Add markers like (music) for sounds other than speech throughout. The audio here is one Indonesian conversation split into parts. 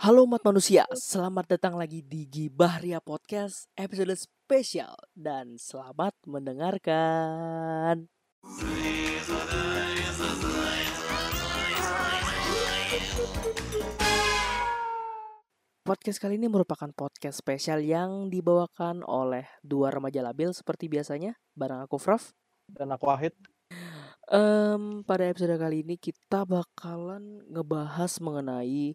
Halo umat manusia, selamat datang lagi di Gibah Ria Podcast episode spesial dan selamat mendengarkan. Podcast kali ini merupakan podcast spesial yang dibawakan oleh dua remaja labil seperti biasanya, bareng aku Prof. dan aku Wahid Em, pada episode kali ini kita bakalan ngebahas mengenai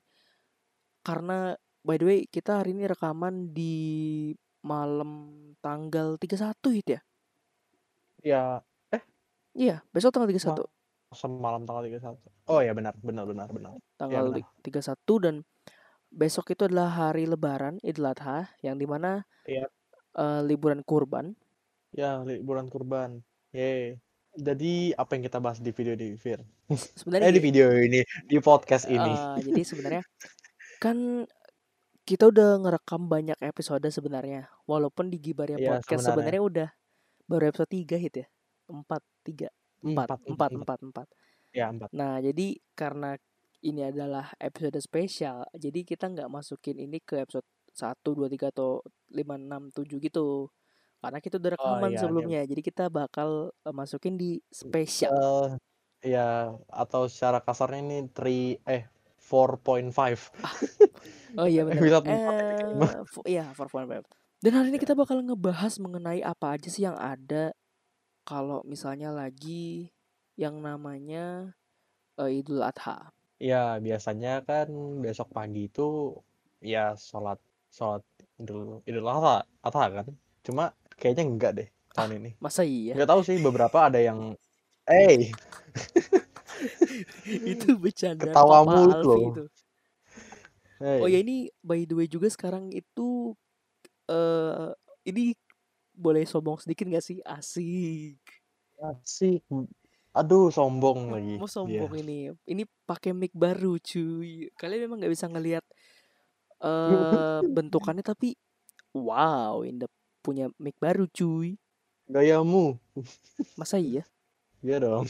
karena by the way kita hari ini rekaman di malam tanggal 31 itu ya. ya Iya, besok tanggal 31. semalam tanggal 31 oh ya benar benar benar benar Tanggal benar. ti- 31 dan besok itu adalah hari lebaran Idul Adha yang di mana Iya. eh, liburan kurban. ya liburan kurban Yeay. jadi apa yang kita bahas di video di Fir Sebenarnya eh di video ini di podcast ini eh, jadi sebenarnya (laughs) kan kita udah ngerekam banyak episode sebenarnya. Walaupun di Gibaria Iya, Podcast sebenarnya. sebenarnya udah baru episode 3 hit ya. 4, 3, 4, 4, 4, 4. ya empat Nah, jadi karena ini adalah episode spesial, jadi kita nggak masukin ini ke episode 1, 2, 3 atau 5, 6, 7 gitu. Karena kita udah Oh, rekaman iya, sebelumnya, jadi kita bakal eh, masukin di spesial. Eh, ya atau secara kasarnya ini 3 eh 4.5 Oh iya benar. Episode Eh, iya, 4.5. Dan hari ini kita bakal ngebahas mengenai apa aja sih yang ada kalau misalnya lagi yang namanya eh, Idul Adha. ya biasanya kan besok pagi itu ya sholat sholat idul idul adha adha kan cuma kayaknya enggak deh tahun ini Masa iya? nggak tahu sih beberapa ada yang eh (laughs) (laughs) (laughs) itu (laughs) bercanda itu Alfi loh. itu. hey. Oh ya ini by the way juga sekarang itu eh ini boleh sombong sedikit gak sih? Asik. sih aduh sombong lagi Mau dia. sombong ini. Ini pakai mic baru cuy. Kalian memang nggak bisa ngelihat eh bentukannya tapi wow, Indah punya mic baru cuy. gayamu Masa iya? iya dong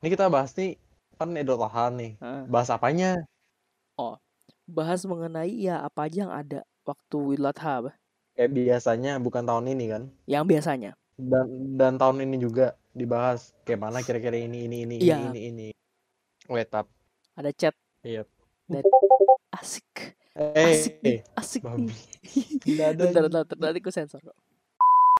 ini kita bahas nih kan Idul Adha nih Heeh. bahas apanya Bahas mengenai ya apa aja yang ada waktu Idul Adha, bah. kayak biasanya bukan tahun ini kan yang biasanya. dan dan tahun ini juga dibahas kayak mana kira-kira ini ini ini Iya. ini ini ini wait up Ada chat Iya. dan asik. eh Asik nih, asik babi. nih. (laughs) Bentar, bentar, bentar, nanti gue sensor kok.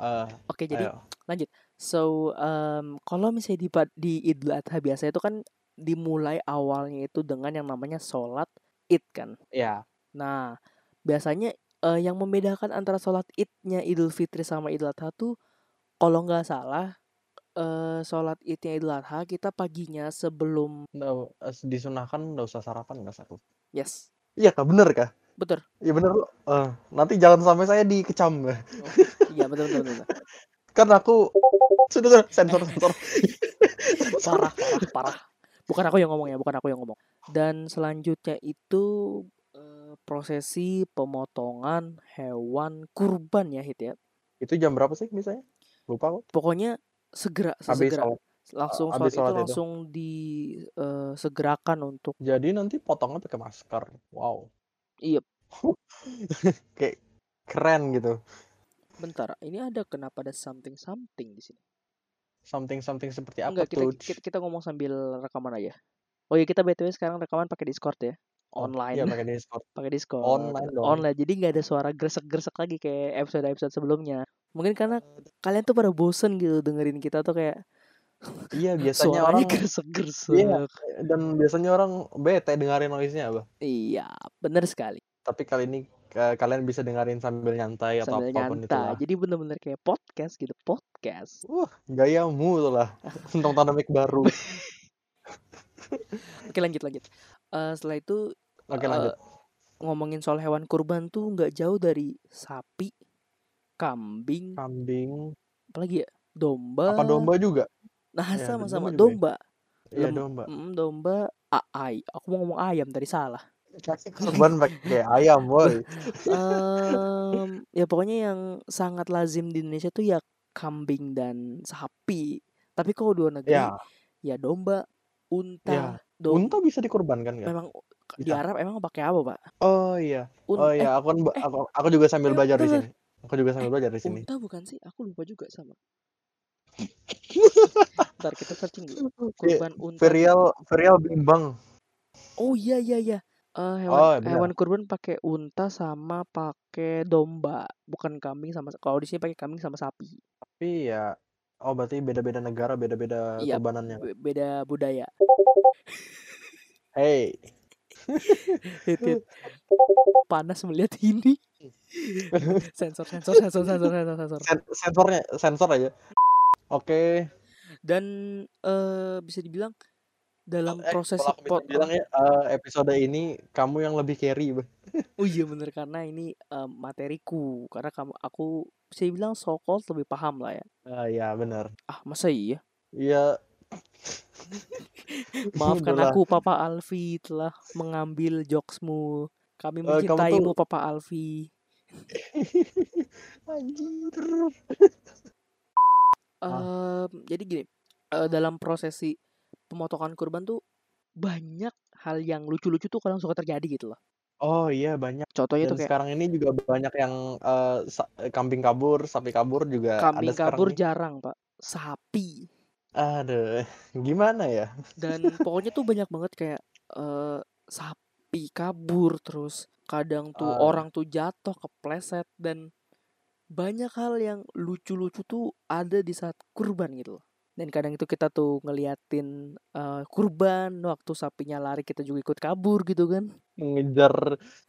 Eh, Oke, jadi ayo. So, em, kalau misalnya di, di Idul Adha biasa itu kan dimulai awalnya itu dengan yang namanya sholat id kan. ya Nah, biasanya eh, yang membedakan antara sholat idnya Idul Fitri sama Idul Adha tuh kalau nggak salah eh sholat idnya Idul Adha kita paginya sebelum nggak eh, disunahkan nggak usah sarapan nggak satu yes. Iya kak bener kak. Betul. Iya bener. Eh, nanti jangan sampai saya dikecam. Iya betul betul, betul. (laughs) kan aku sudah sudah sensor sensor. (laughs) Parah parah parah bukan aku yang ngomong ya bukan aku yang ngomong. Dan selanjutnya itu prosesi pemotongan hewan kurban ya hit ya. Itu jam berapa sih misalnya lupa kok pokoknya segera sholat. langsung sholat itu sholat itu. langsung disegerakan untuk jadi nanti potongnya pakai masker. Wow. Iya. (laughs) kayak keren gitu. Bentar ini ada kenapa ada something something di sini something something seperti apa enggak kita, tuh kita kita ngomong sambil rekaman aja. Oh iya kita btw sekarang rekaman pakai discord ya? Oh, online. iya pakai Discord. (laughs) Pakai discord. Online dong. online jadi nggak ada suara gresek gresek lagi kayak episode episode sebelumnya. Mungkin karena kalian tuh pada bosen gitu dengerin kita tuh kayak (laughs) iya biasanya suaranya orang gresek gresek Iya. dan biasanya orang bete dengerin noise-nya apa iya bener sekali. Tapi kali ini kalian bisa dengerin sambil nyantai atau sambil apa pun itu nyantai. lah. Jadi bener-bener kayak podcast gitu podcast. Wah gayamu tuh lah. (laughs) Tentang tanamik baru. (laughs) Oke lanjut lanjut. Eh, setelah itu oke eh, lanjut. ngomongin soal hewan kurban tuh nggak jauh dari sapi kambing. Kambing. Apalagi ya? Domba. Apa domba juga? Nah Ya, sama-sama. domba juga ya. domba. Iya Lem- domba. Mm, domba. Ai. Aku mau ngomong ayam tadi salah kurban (laughs) pakai ayam boy Em, (laughs) ya pokoknya yang sangat lazim di Indonesia tuh ya kambing dan sapi tapi kalau di luar negeri ya ya domba unta Ya, dom unta bisa dikorbankan kan memang di. Arab emang pakai apa, Pak? Oh iya. Oh eh iya, aku kan eh aku aku juga sambil eh belajar di bentar sini. Aku juga sambil Eh, belajar di sini. unta bukan sih? Aku lupa juga sama. (laughs) Bentar kita searching dulu. Iya, Kurban unta di Verial Verial bimbang. Oh iya iya iya. Eee, hewan Oh, hewan kurban pakai unta sama pakai domba, bukan kambing sama kalau di sini pakai kambing sama sapi. Tapi ya oh berarti beda-beda negara, beda-beda Iya, kurbanannya. be beda budaya. Hey. (laughs) Hit hit. Panas melihat ini. (laughs) Sensor sensor sensor sensor sensor sensor. Sen sensornya sensor aja. Oke. Dan, eee, bisa dibilang dalam Eh, prosesi kalau aku bilang ya, eee, episode ini kamu yang lebih carry, Beh. (laughs) Oh iya bener karena ini, eee, materiku karena kamu aku bisa dibilang so called lebih paham lah ya. Ah, iya bener. Ah, masa iya? Iya. (laughs) Maafkan aku Papa Alfi telah mengambil jokes-mu. Kami tuh mencintaimu Papa Alfi. (laughs) Anjir. Ah. Jadi gini, eee, dalam prosesi pemotongan kurban tuh banyak hal yang lucu-lucu tuh kadang suka terjadi gitu loh. Oh iya banyak. Contohnya Dan tuh kayak sekarang ini juga banyak yang, sa kambing kabur, sapi kabur juga ada kambing sekarang kabur jarang, Pak. Sapi. Aduh, gimana ya? Dan pokoknya tuh banyak banget kayak, eee, sapi kabur, terus kadang tuh Ah. orang tuh jatuh, kepleset, dan banyak hal yang lucu-lucu tuh ada di saat kurban gitu loh. Dan kadang itu kita tuh ngeliatin, eee, kurban, waktu sapinya lari kita juga ikut kabur gitu kan. Mengejar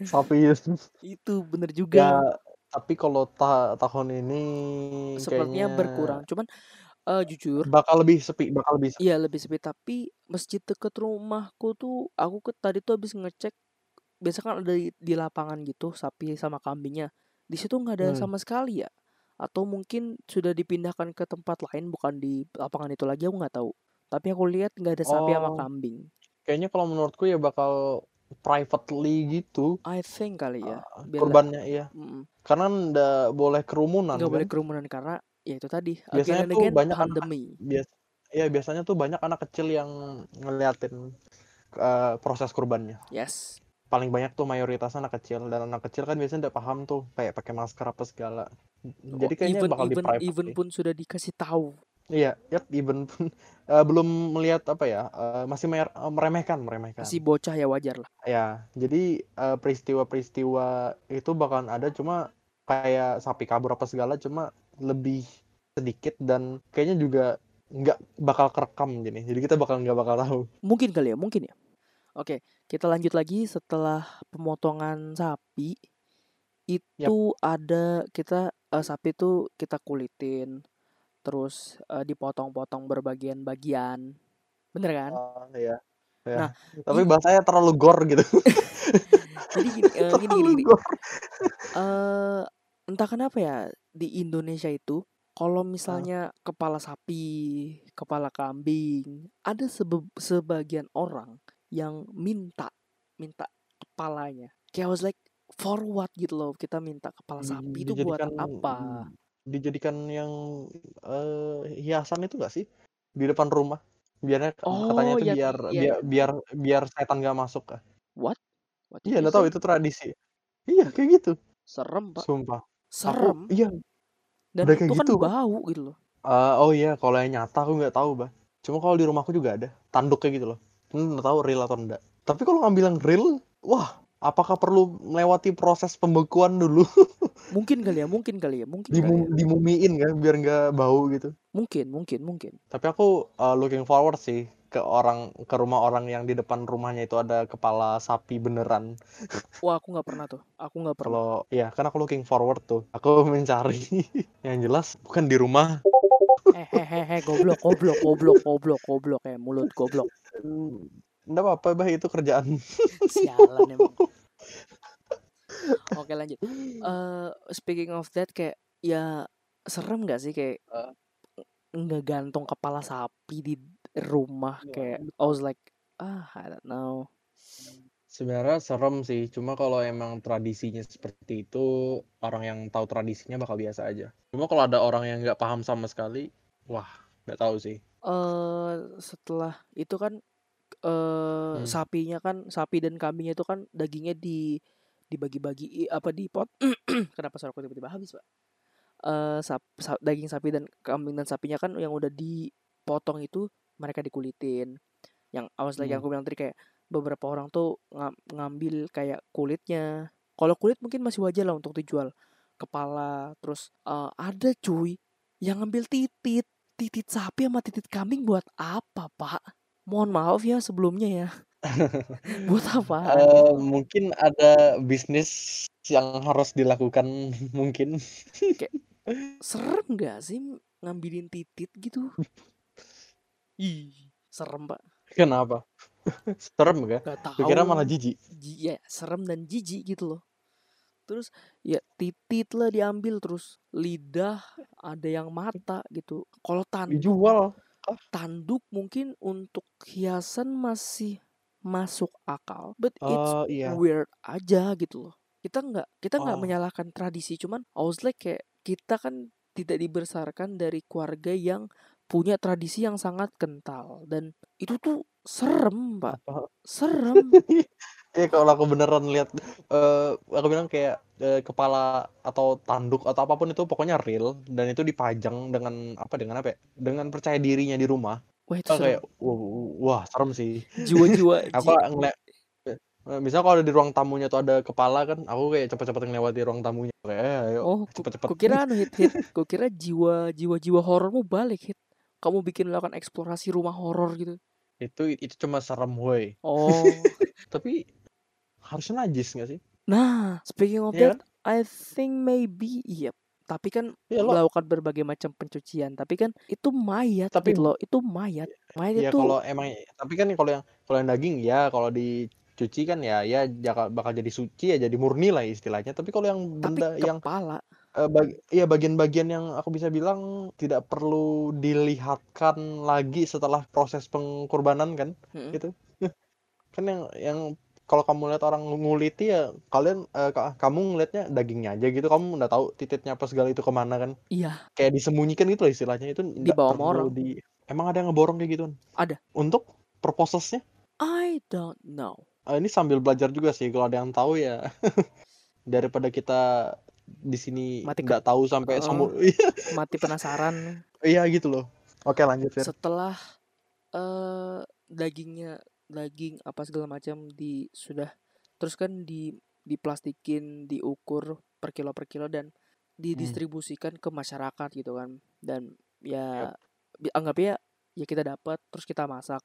sapi (laughs) itu. Bener Ya, juga. tapi kalau ta tahun ini Sepertinya kayaknya berkurang, cuman, eee, jujur bakal lebih sepi bakal lebih sepi. Iya lebih sepi, tapi masjid deket rumahku tuh aku ke tadi tuh habis ngecek, biasa kan ada di di lapangan gitu sapi sama kambingnya, di situ nggak ada Hmm. sama sekali ya, atau mungkin sudah dipindahkan ke tempat lain bukan di lapangan itu lagi aku nggak tahu. Tapi aku lihat nggak ada sapi sama Oh. kambing. Kayaknya kalau menurutku ya bakal privately gitu. I think kali ya, nggak kurbannya iya. mhm. Karena ndak boleh kerumunan Nggak boleh kan. kerumunan karena ya itu tadi, again Biasanya and tuh again banyak anak pandemi. bias iya biasanya tuh banyak anak kecil yang ngeliatin, eee, proses kurbannya. Yes. Paling banyak tuh mayoritas anak kecil dan anak kecil kan biasanya ndak paham tuh kayak pakai masker apa segala. Oh, Jadi kayaknya even bakal di even private even pun sudah dikasih tahu. Iya, yap, even pun, (laughs) eee, belum melihat apa ya, eee, masih mer eee, meremehkan meremehkan. Masih bocah ya wajar lah. Ya, jadi, eee, peristiwa-peristiwa itu bakalan ada cuma kayak sapi kabur apa segala cuma lebih sedikit dan kayaknya juga nggak bakal kerekam gini. Jadi kita bakal nggak bakal tahu. Mungkin kali ya, mungkin ya. Oke, kita lanjut lagi setelah pemotongan sapi, itu ada kita, eee, sapi tuh kita kulitin, terus, eee, dipotong-potong berbagian-bagian, bener kan? Oh, iya. Nah. Tapi i bahasanya terlalu gore gitu. (laughs) jadi gini, eee, gini gini gini, eee, entah kenapa ya di Indonesia itu kalau misalnya kepala sapi, kepala kambing, ada sebe sebagian orang yang minta minta kepalanya. Kayak I was like, for what gitu loh kita minta kepala Di sapi itu buat apa? dijadikan yang, eee, hiasan itu nggak sih? Di depan rumah. Biarnya katanya Oh, itu yang biar iya biar iya. biar biar setan nggak masuk kah. What? What Iya, nggak tahu itu tradisi. Iya, kayak gitu. Serem, Pak. Sumpah. Aku Serem. iya, Dan udah itu kayak kan gitu, Bang. bau gitu loh. Eee, oh iya, kalau yang nyata aku nggak tahu, Bah. Cuma kalau di rumahku juga ada, tanduknya gitu loh. Nggak tahu real atau enggak. Tapi kalau ngambil yang real, wah, apakah perlu melewati proses pembekuan dulu? (laughs) Mungkin kali ya mungkin kali ya mungkin kali Dimu ya. dimumiin kan biar nggak bau gitu. Mungkin mungkin mungkin. Tapi aku, eee, looking forward sih ke orang ke rumah orang yang di depan rumahnya itu ada kepala sapi beneran. (laughs) Wah, aku nggak pernah tuh, aku nggak pernah. Kalau iya, kan aku looking forward tuh. Aku (laughs) mencari yang jelas bukan di rumah. Hehehe, goblok goblok goblok goblok goblok, eh, mulut goblok. Mmm, nggak apa-apa, Bah, itu kerjaan. (laughs) Sialan emang. Oke lanjut, eee, speaking of that kayak ya serem nggak sih kayak Heeh. ngegantung kepala sapi di rumah Iya, kayak I was like, ah, I don't know. Sebenarnya serem sih, cuma kalau emang tradisinya seperti itu, orang yang tahu tradisinya bakal biasa aja. Cuma kalau ada orang yang nggak paham sama sekali, wah, nggak tahu sih. Eee, setelah itu kan eh Hmm. sapinya kan sapi dan kambingnya itu kan dagingnya di dibagi-bagi apa dipot (clears throat) kenapa suara aku tiba-tiba habis pak eh sap, sa- daging sapi dan kambing dan sapinya kan yang udah dipotong itu mereka dikulitin. Yang awas lagi yang Hmm. aku bilang tadi kayak beberapa orang tuh nga- ngambil kayak kulitnya. Kalau kulit mungkin masih wajar lah untuk dijual. Kepala terus eh, ada cuy yang ngambil titit titit sapi sama titit kambing buat apa pak mohon maaf ya sebelumnya ya (laughs) buat apa Eh, mungkin ada bisnis yang harus dilakukan (laughs) mungkin. serem gak sih ngambilin titit gitu ih serem pak Kenapa? (laughs) Serem gak? gak tahu Kira malah jijik. Ji- ya serem dan jijik gitu loh terus ya titit lah diambil terus lidah ada yang mata gitu kalau tanduk Dijual. tanduk mungkin untuk hiasan masih masuk akal but it's Oh iya. weird aja gitu loh kita nggak kita nggak Oh. menyalahkan tradisi cuman I was like kayak kita kan tidak dibesarkan dari keluarga yang punya tradisi yang sangat kental dan itu tuh serem pak serem (laughs) (laughs) Ya kalau aku beneran lihat eh aku bilang kayak eh, kepala atau tanduk atau apa pun itu pokoknya real dan itu dipajang dengan apa dengan apa ya? Dengan percaya dirinya di rumah. wah itu kayak wah, wah serem sih. jiwa-jiwa (laughs) Aku ngeliat eh, misalnya kalau di ruang tamunya tuh ada kepala kan, aku kayak cepet-cepet ngelewati ruang tamunya. Kayak eh, ayo oh cepet-cepet. kukira (laughs) anu hit hit kukira jiwa jiwa jiwa horormu balik hit kamu bikin melakukan eksplorasi rumah horor gitu Itu itu cuma serem woi. oh Tapi harusnya najis nggak sih? Nah, speaking of Iya that, I think maybe iya. Tapi kan Ya lo melakukan berbagai macam pencucian. Tapi kan itu mayat tapi gitu loh. Itu mayat. Mayat ya itu kalau emang tapi kan kalau yang kalau yang daging ya kalau dicuci kan ya ya bakal jadi suci ya jadi murni lah istilahnya. Tapi kalau yang tapi benda yang kepala. eh, bag- iya bagian-bagian yang aku bisa bilang tidak perlu dilihatkan lagi setelah proses pengkorbanan kan Mm-mm. gitu. (laughs) Kan yang yang kalau kamu lihat orang nguliti ya kalian ka- kamu ngelihatnya dagingnya aja gitu kamu nggak tahu tititnya apa segala itu ke mana kan Iya, kayak disembunyikan gitu lah istilahnya itu sama perlu orang. di emang ada yang ngeborong kayak gitu Ada. untuk purposes-nya I don't know. Ah, ini sambil belajar juga sih kalau ada yang tahu ya (laughs) daripada kita di sini Mati nggak tahu sampai Heeh. semua (laughs) Mati penasaran. iya gitu loh oke lanjut Fir. Setelah eh dagingnya daging apa segala macam di sudah terus kan di diplastikin, diukur per kilo per kilo dan didistribusikan ke masyarakat gitu kan. Dan ya bi- anggapnya ya kita dapat terus kita masak.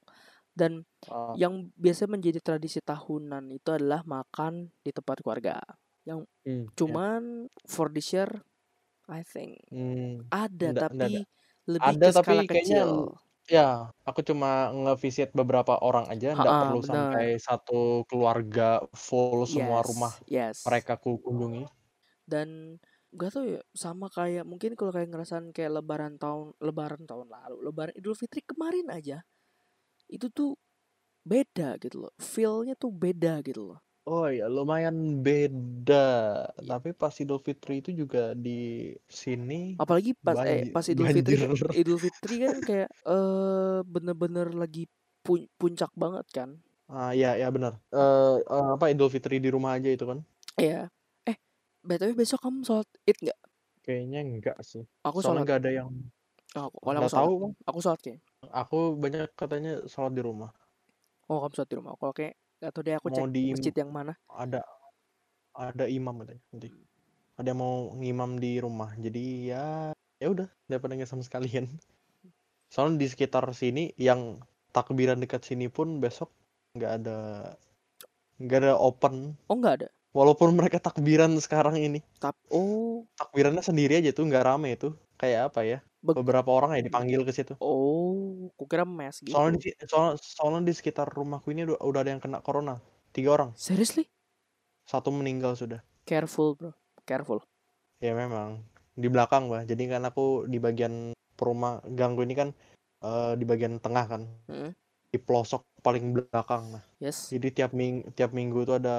Dan Ah, yang biasa menjadi tradisi tahunan itu adalah makan di tempat keluarga. Yang hmm, ya. cuman for this year I think Hmm, ada nggak- nggak tapi ada. lebih Ada, ke tapi skala kayaknya kecil. Ya aku cuma nge-visit beberapa orang aja nggak Ha-ha, perlu sampai satu keluarga full semua Yes, rumah yes. mereka ku kunjungi Dan gak tau ya sama kayak mungkin kalau kayak ngerasain kayak lebaran tahun lebaran tahun lalu, lebaran Idul Fitri kemarin aja. Itu tuh beda gitu loh. Feel-nya tuh beda gitu loh. Oh ya lumayan beda Iya. tapi pas Idul Fitri itu juga di sini Apalagi pas eh pas Idul Fitri kan banjir (laughs) Idul Fitri kan kayak eh bener-bener lagi pun- puncak banget kan. ah ya ya benar Eh eh, apa Idul Fitri di rumah aja itu kan Iya. Eh, BTW besok kamu sholat Id nggak? kayaknya enggak sih Aku soalnya sholat. nggak ada yang Oh, kalau aku nggak sholat. tahu kan Aku sholat kayaknya. aku banyak katanya sholat di rumah Oh, kamu sholat di rumah. Kalau kayak gak tau deh aku mau cek di masjid yang mana. ada ada imam katanya nanti. Ada yang mau ngimam di rumah. Jadi ya ya udah daripada nggak sama sekalian. (laughs) Soalnya di sekitar sini yang takbiran dekat sini pun besok nggak ada nggak ada open. Oh, nggak ada. walaupun mereka takbiran sekarang ini. Tap oh, takbirannya sendiri aja tuh nggak rame itu kayak apa ya Beg- beberapa orang ya dipanggil ke situ oh, kukira mes gitu. soalnya di soal, soalnya di sekitar rumahku ini udah, udah ada yang kena corona tiga orang Seriously? satu meninggal sudah Careful, bro. Careful. ya memang di belakang bah jadi kan aku di bagian perumah ganggu ini kan eh, di bagian tengah kan Mm, di pelosok paling belakang nah Yes. jadi tiap ming tiap minggu itu ada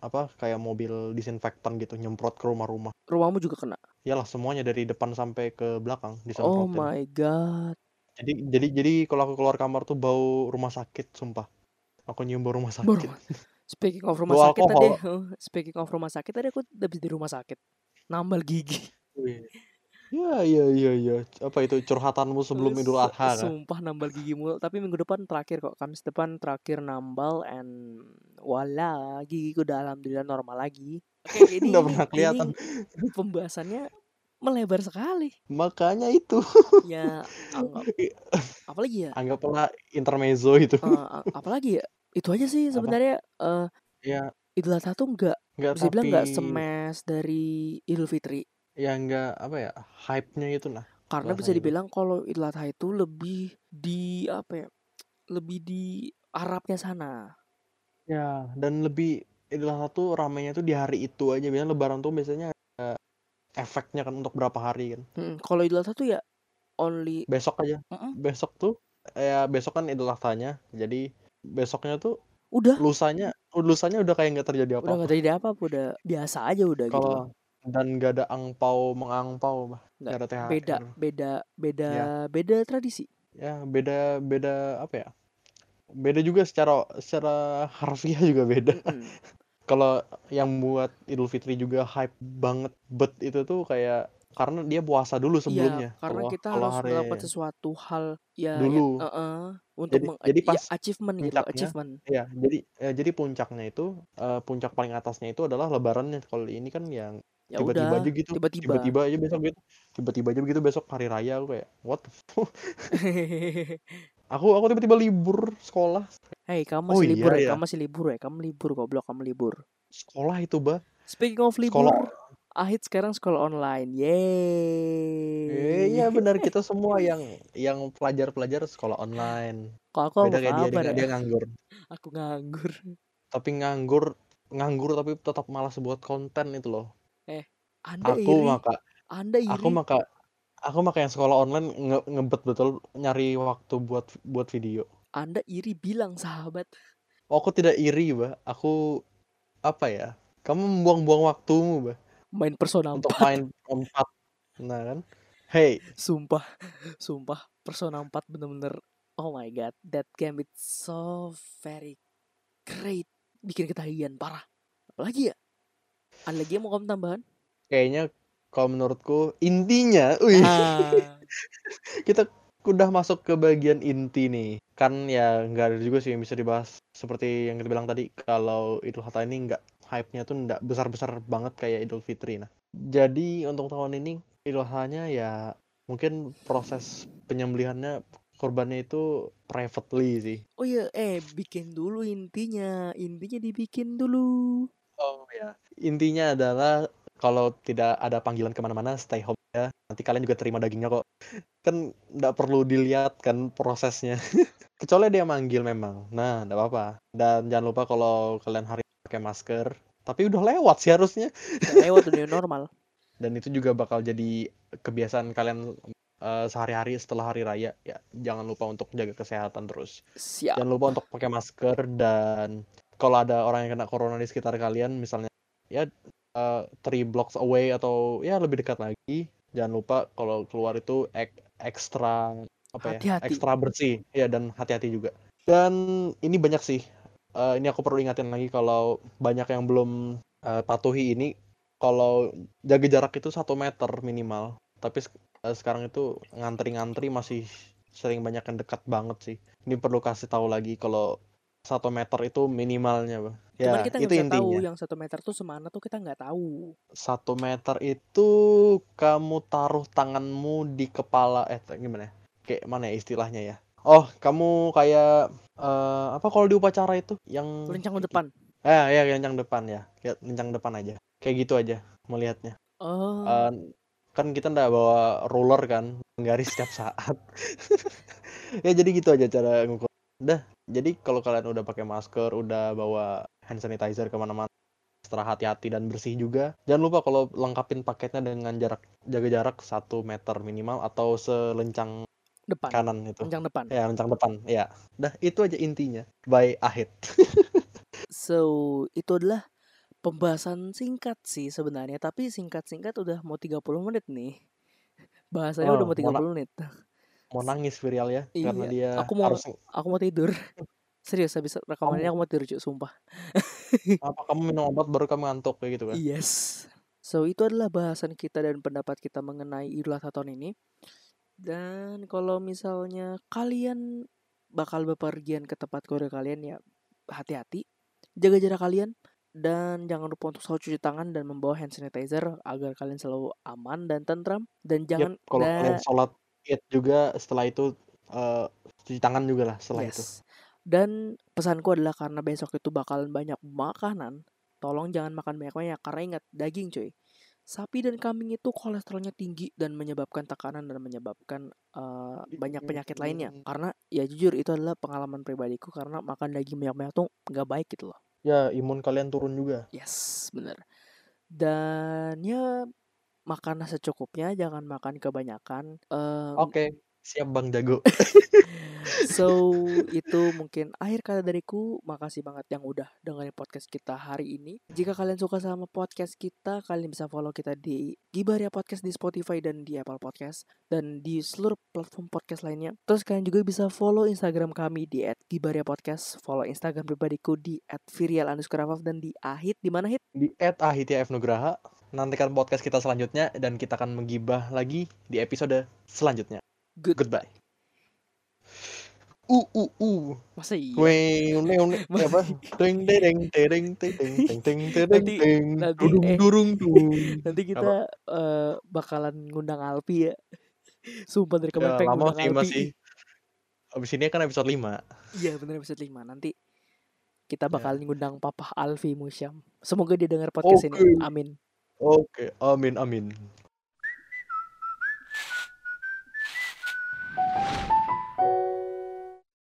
apa kayak mobil disinfektan gitu nyemprot ke rumah-rumah Rumahmu juga kena. Iyalah semuanya dari depan sampai ke belakang Oh disemprotin my god. jadi jadi jadi kalau aku keluar kamar tuh bau rumah sakit sumpah Aku nyium bau rumah Baru sakit. (laughs) speaking of rumah Bau sakit tadi, heeh, speaking of rumah sakit tadi aku habis di rumah sakit. Nambal gigi. Wih. Iya iya iya iya. Apa itu curhatanmu sebelum Idul Adha kah? Sumpah nambal gigi mulu. Tapi minggu depan terakhir kok. Kamis depan terakhir nambal and wala gigiku udah alhamdulillah normal lagi. Oke, Nggak ini pernah kelihatan. ini pembahasannya melebar sekali. Makanya itu. Ya (laughs) anggap apalagi ya? Anggaplah intermezzo itu. A- apalagi ya? Itu aja sih sebenarnya eh Ya Idul Adha tuh nggak bisa bilang nggak tapi semes dari Idul Fitri. ya nggak apa ya hype-nya itu nah Karena bisa dibilang kalau Idul Adha itu lebih di apa ya? Lebih di Arabnya sana. Ya, dan lebih Idul Adha tuh ramenya tuh di hari itu aja. Biasanya Lebaran tuh biasanya ada efeknya kan untuk berapa hari kan. Mm, Kalau Idul Adha tuh ya only Besok aja. Mm-mm. Besok tuh ya besok kan Idul Adhanya. Jadi besoknya tuh udah lusanya lusanya udah kayak nggak terjadi udah apa-apa. nggak terjadi apa apa udah biasa aja udah gitu loh. Kalau dan nggak ada angpau mengangpau, bah. Nggak, ada THR. beda beda beda Ya. beda tradisi Ya, beda beda apa ya? Beda juga secara secara harfiah juga beda. Mm-mm. Kalau yang buat Idul Fitri juga hype banget bet itu tuh kayak karena dia puasa dulu sebelumnya. Iya, karena Kalau- kita kalau harus hari melakukan sesuatu hal ya, Dulu. ya uh-uh, untuk Jadi- jadi ya, pas achievement gitu achievement. ya jadi eh, jadi puncaknya itu eh, puncak paling atasnya itu adalah Lebarannya. Kalau ini kan yang Ya tiba-tiba aja gitu, tiba-tiba. tiba-tiba aja besok gitu, tiba-tiba aja begitu besok hari raya aku kayak what? the fuck? (laughs) aku aku tiba-tiba libur sekolah. Hei, kamu Oh masih iya, libur ya? iya. Kamu masih libur ya? Kamu libur goblok, kamu libur. Sekolah itu bah. Speaking of libur, Sekolah. Ahit sekarang sekolah online. Yeay. Eh, iya benar kita (laughs) semua yang yang pelajar-pelajar sekolah online. Kok aku Beda kayak dia, dia, ya? dia nganggur. Aku nganggur. Tapi nganggur nganggur tapi tetap malas buat konten itu loh. Anda Aku iri. maka Anda iri. aku maka aku maka yang sekolah online nge ngebet betul nyari waktu buat buat video. Anda iri bilang sahabat. Oh, aku tidak iri, Bah. Aku apa ya? Kamu membuang-buang waktumu, Bah, Main Persona 4. untuk main empat. Nah, kan? Hey, Sumpah, sumpah Persona 4 bener-bener oh my god, that game it's so very great. Bikin ketagihan parah. Apalagi ya? Ada lagi yang mau kamu tambahan? kayaknya kalau menurutku intinya, wih, Ah, (laughs) kita udah masuk ke bagian inti nih. Kan ya nggak ada juga sih yang bisa dibahas seperti yang kita bilang tadi kalau Idul Adha ini nggak hype-nya tuh nggak besar-besar banget kayak Idul Fitri. Nah, jadi untuk tahun ini Idul Adha-nya ya mungkin proses penyembelihannya korbannya itu privately sih. oh iya, eh bikin dulu intinya. Intinya dibikin dulu. Oh ya. Intinya adalah kalau tidak ada panggilan ke mana-mana, stay home ya. Nanti kalian juga terima dagingnya kok. Kan nggak perlu dilihat kan prosesnya. (laughs) Kecuali dia manggil memang. Nah, nggak apa-apa. Dan jangan lupa kalau kalian hari pakai masker. Tapi udah lewat sih harusnya. Udah lewat dunia (laughs) normal. Dan itu juga bakal jadi kebiasaan kalian eh, sehari-hari setelah hari raya. Ya, jangan lupa untuk jaga kesehatan terus. Siap. Jangan lupa untuk pakai masker dan kalau ada orang yang kena corona di sekitar kalian misalnya ya eh, three blocks away atau ya lebih dekat lagi. Jangan lupa kalau keluar itu ek- ekstra apa ya Hati-hati. ekstra bersih. Ya dan hati-hati juga. Dan ini banyak sih. Eh, ini aku perlu ingatin lagi kalau banyak yang belum eh, patuhi ini. Kalau jaga jarak itu satu meter minimal. Tapi eh, sekarang itu ngantri-ngantri masih sering banyak yang dekat banget sih. Ini perlu kasih tahu lagi kalau satu meter itu minimalnya Cuman ya kita nggak bisa tahu intinya yang satu meter tuh semana tuh kita nggak tahu. satu meter itu kamu taruh tanganmu di kepala eh gimana ya? kayak mana ya istilahnya ya oh kamu kayak eh, apa kalau di upacara itu yang Lencang depan. eh ya lencang depan ya kayak lencang depan aja kayak gitu aja melihatnya Oh. Eh, kan kita ndak bawa ruler kan garis setiap saat (laughs) ya jadi gitu aja cara ngukur udah jadi kalau kalian udah pakai masker udah bawa hand sanitizer ke mana-mana extra hati-hati dan bersih juga jangan lupa kalau lengkapin paketnya dengan jarak jaga jarak satu meter minimal atau selencang depan. kanan itu Lencang depan. ya lencang depan ya dah itu aja intinya by Ahid (laughs) So, itu adalah pembahasan singkat sih sebenarnya, tapi singkat-singkat udah mau 30 menit nih. Bahasanya udah Oh, mau mau na- 30 menit. mau nangis Virial ya karena Iya, dia aku mau harus aku mau tidur. (laughs) Serius habis rekaman ini Kamu aku mau tidur, Cuk, sumpah. (laughs) apa kamu minum obat baru kamu ngantuk kayak gitu kan? Yes. So, itu adalah bahasan kita dan pendapat kita mengenai Idul Adha tahun ini. Dan kalau misalnya kalian bakal bepergian ke tempat keluarga kalian ya hati-hati, jaga jarak kalian dan jangan lupa untuk selalu cuci tangan dan membawa hand sanitizer agar kalian selalu aman dan tentram dan jangan kalau da- kalian sholat id juga setelah itu eh, cuci tangan juga lah setelah itu. Dan pesanku adalah karena besok itu bakalan banyak makanan, tolong jangan makan banyak-banyak karena ingat daging cuy. Sapi dan kambing itu kolesterolnya tinggi dan menyebabkan tekanan dan menyebabkan eh, banyak penyakit lainnya. Hmm. Karena ya jujur itu adalah pengalaman pribadiku karena makan daging banyak-banyak tuh nggak baik gitu loh. Ya, imun kalian turun juga. Yes, bener. Dan ya makanlah secukupnya, jangan makan kebanyakan. Em, Oke, siap Bang Jago. So itu mungkin akhir kata dariku Makasih banget yang udah dengerin podcast kita hari ini Jika kalian suka sama podcast kita Kalian bisa follow kita di Gibaria Podcast di Spotify dan di Apple Podcast Dan di seluruh platform podcast lainnya Terus kalian juga bisa follow Instagram kami di @gibaria podcast Follow Instagram pribadiku di @virial Dan di Ahit di mana Hit? Di @ahitya. Nantikan podcast kita selanjutnya dan kita akan menggibah lagi di episode selanjutnya. Good. Goodbye. Uh uh uh. Masa iya? Weh, ne ne (laughs) apa? Ding ding ding ding ding ding ding ding Nanti- ding. nanti, Durung eh. durung dung. Nanti kita eh, bakalan ngundang Alpi ya (laughs) Sumpah dari kemarin Ya, pengen lama sih Alpi masih. Abis ini kan episode 5. Iya bener episode 5 Nanti kita Ya. bakal ngundang Papa Alfi Musyam Semoga dia dengar podcast ini Oke. Amin Oke, amin amin.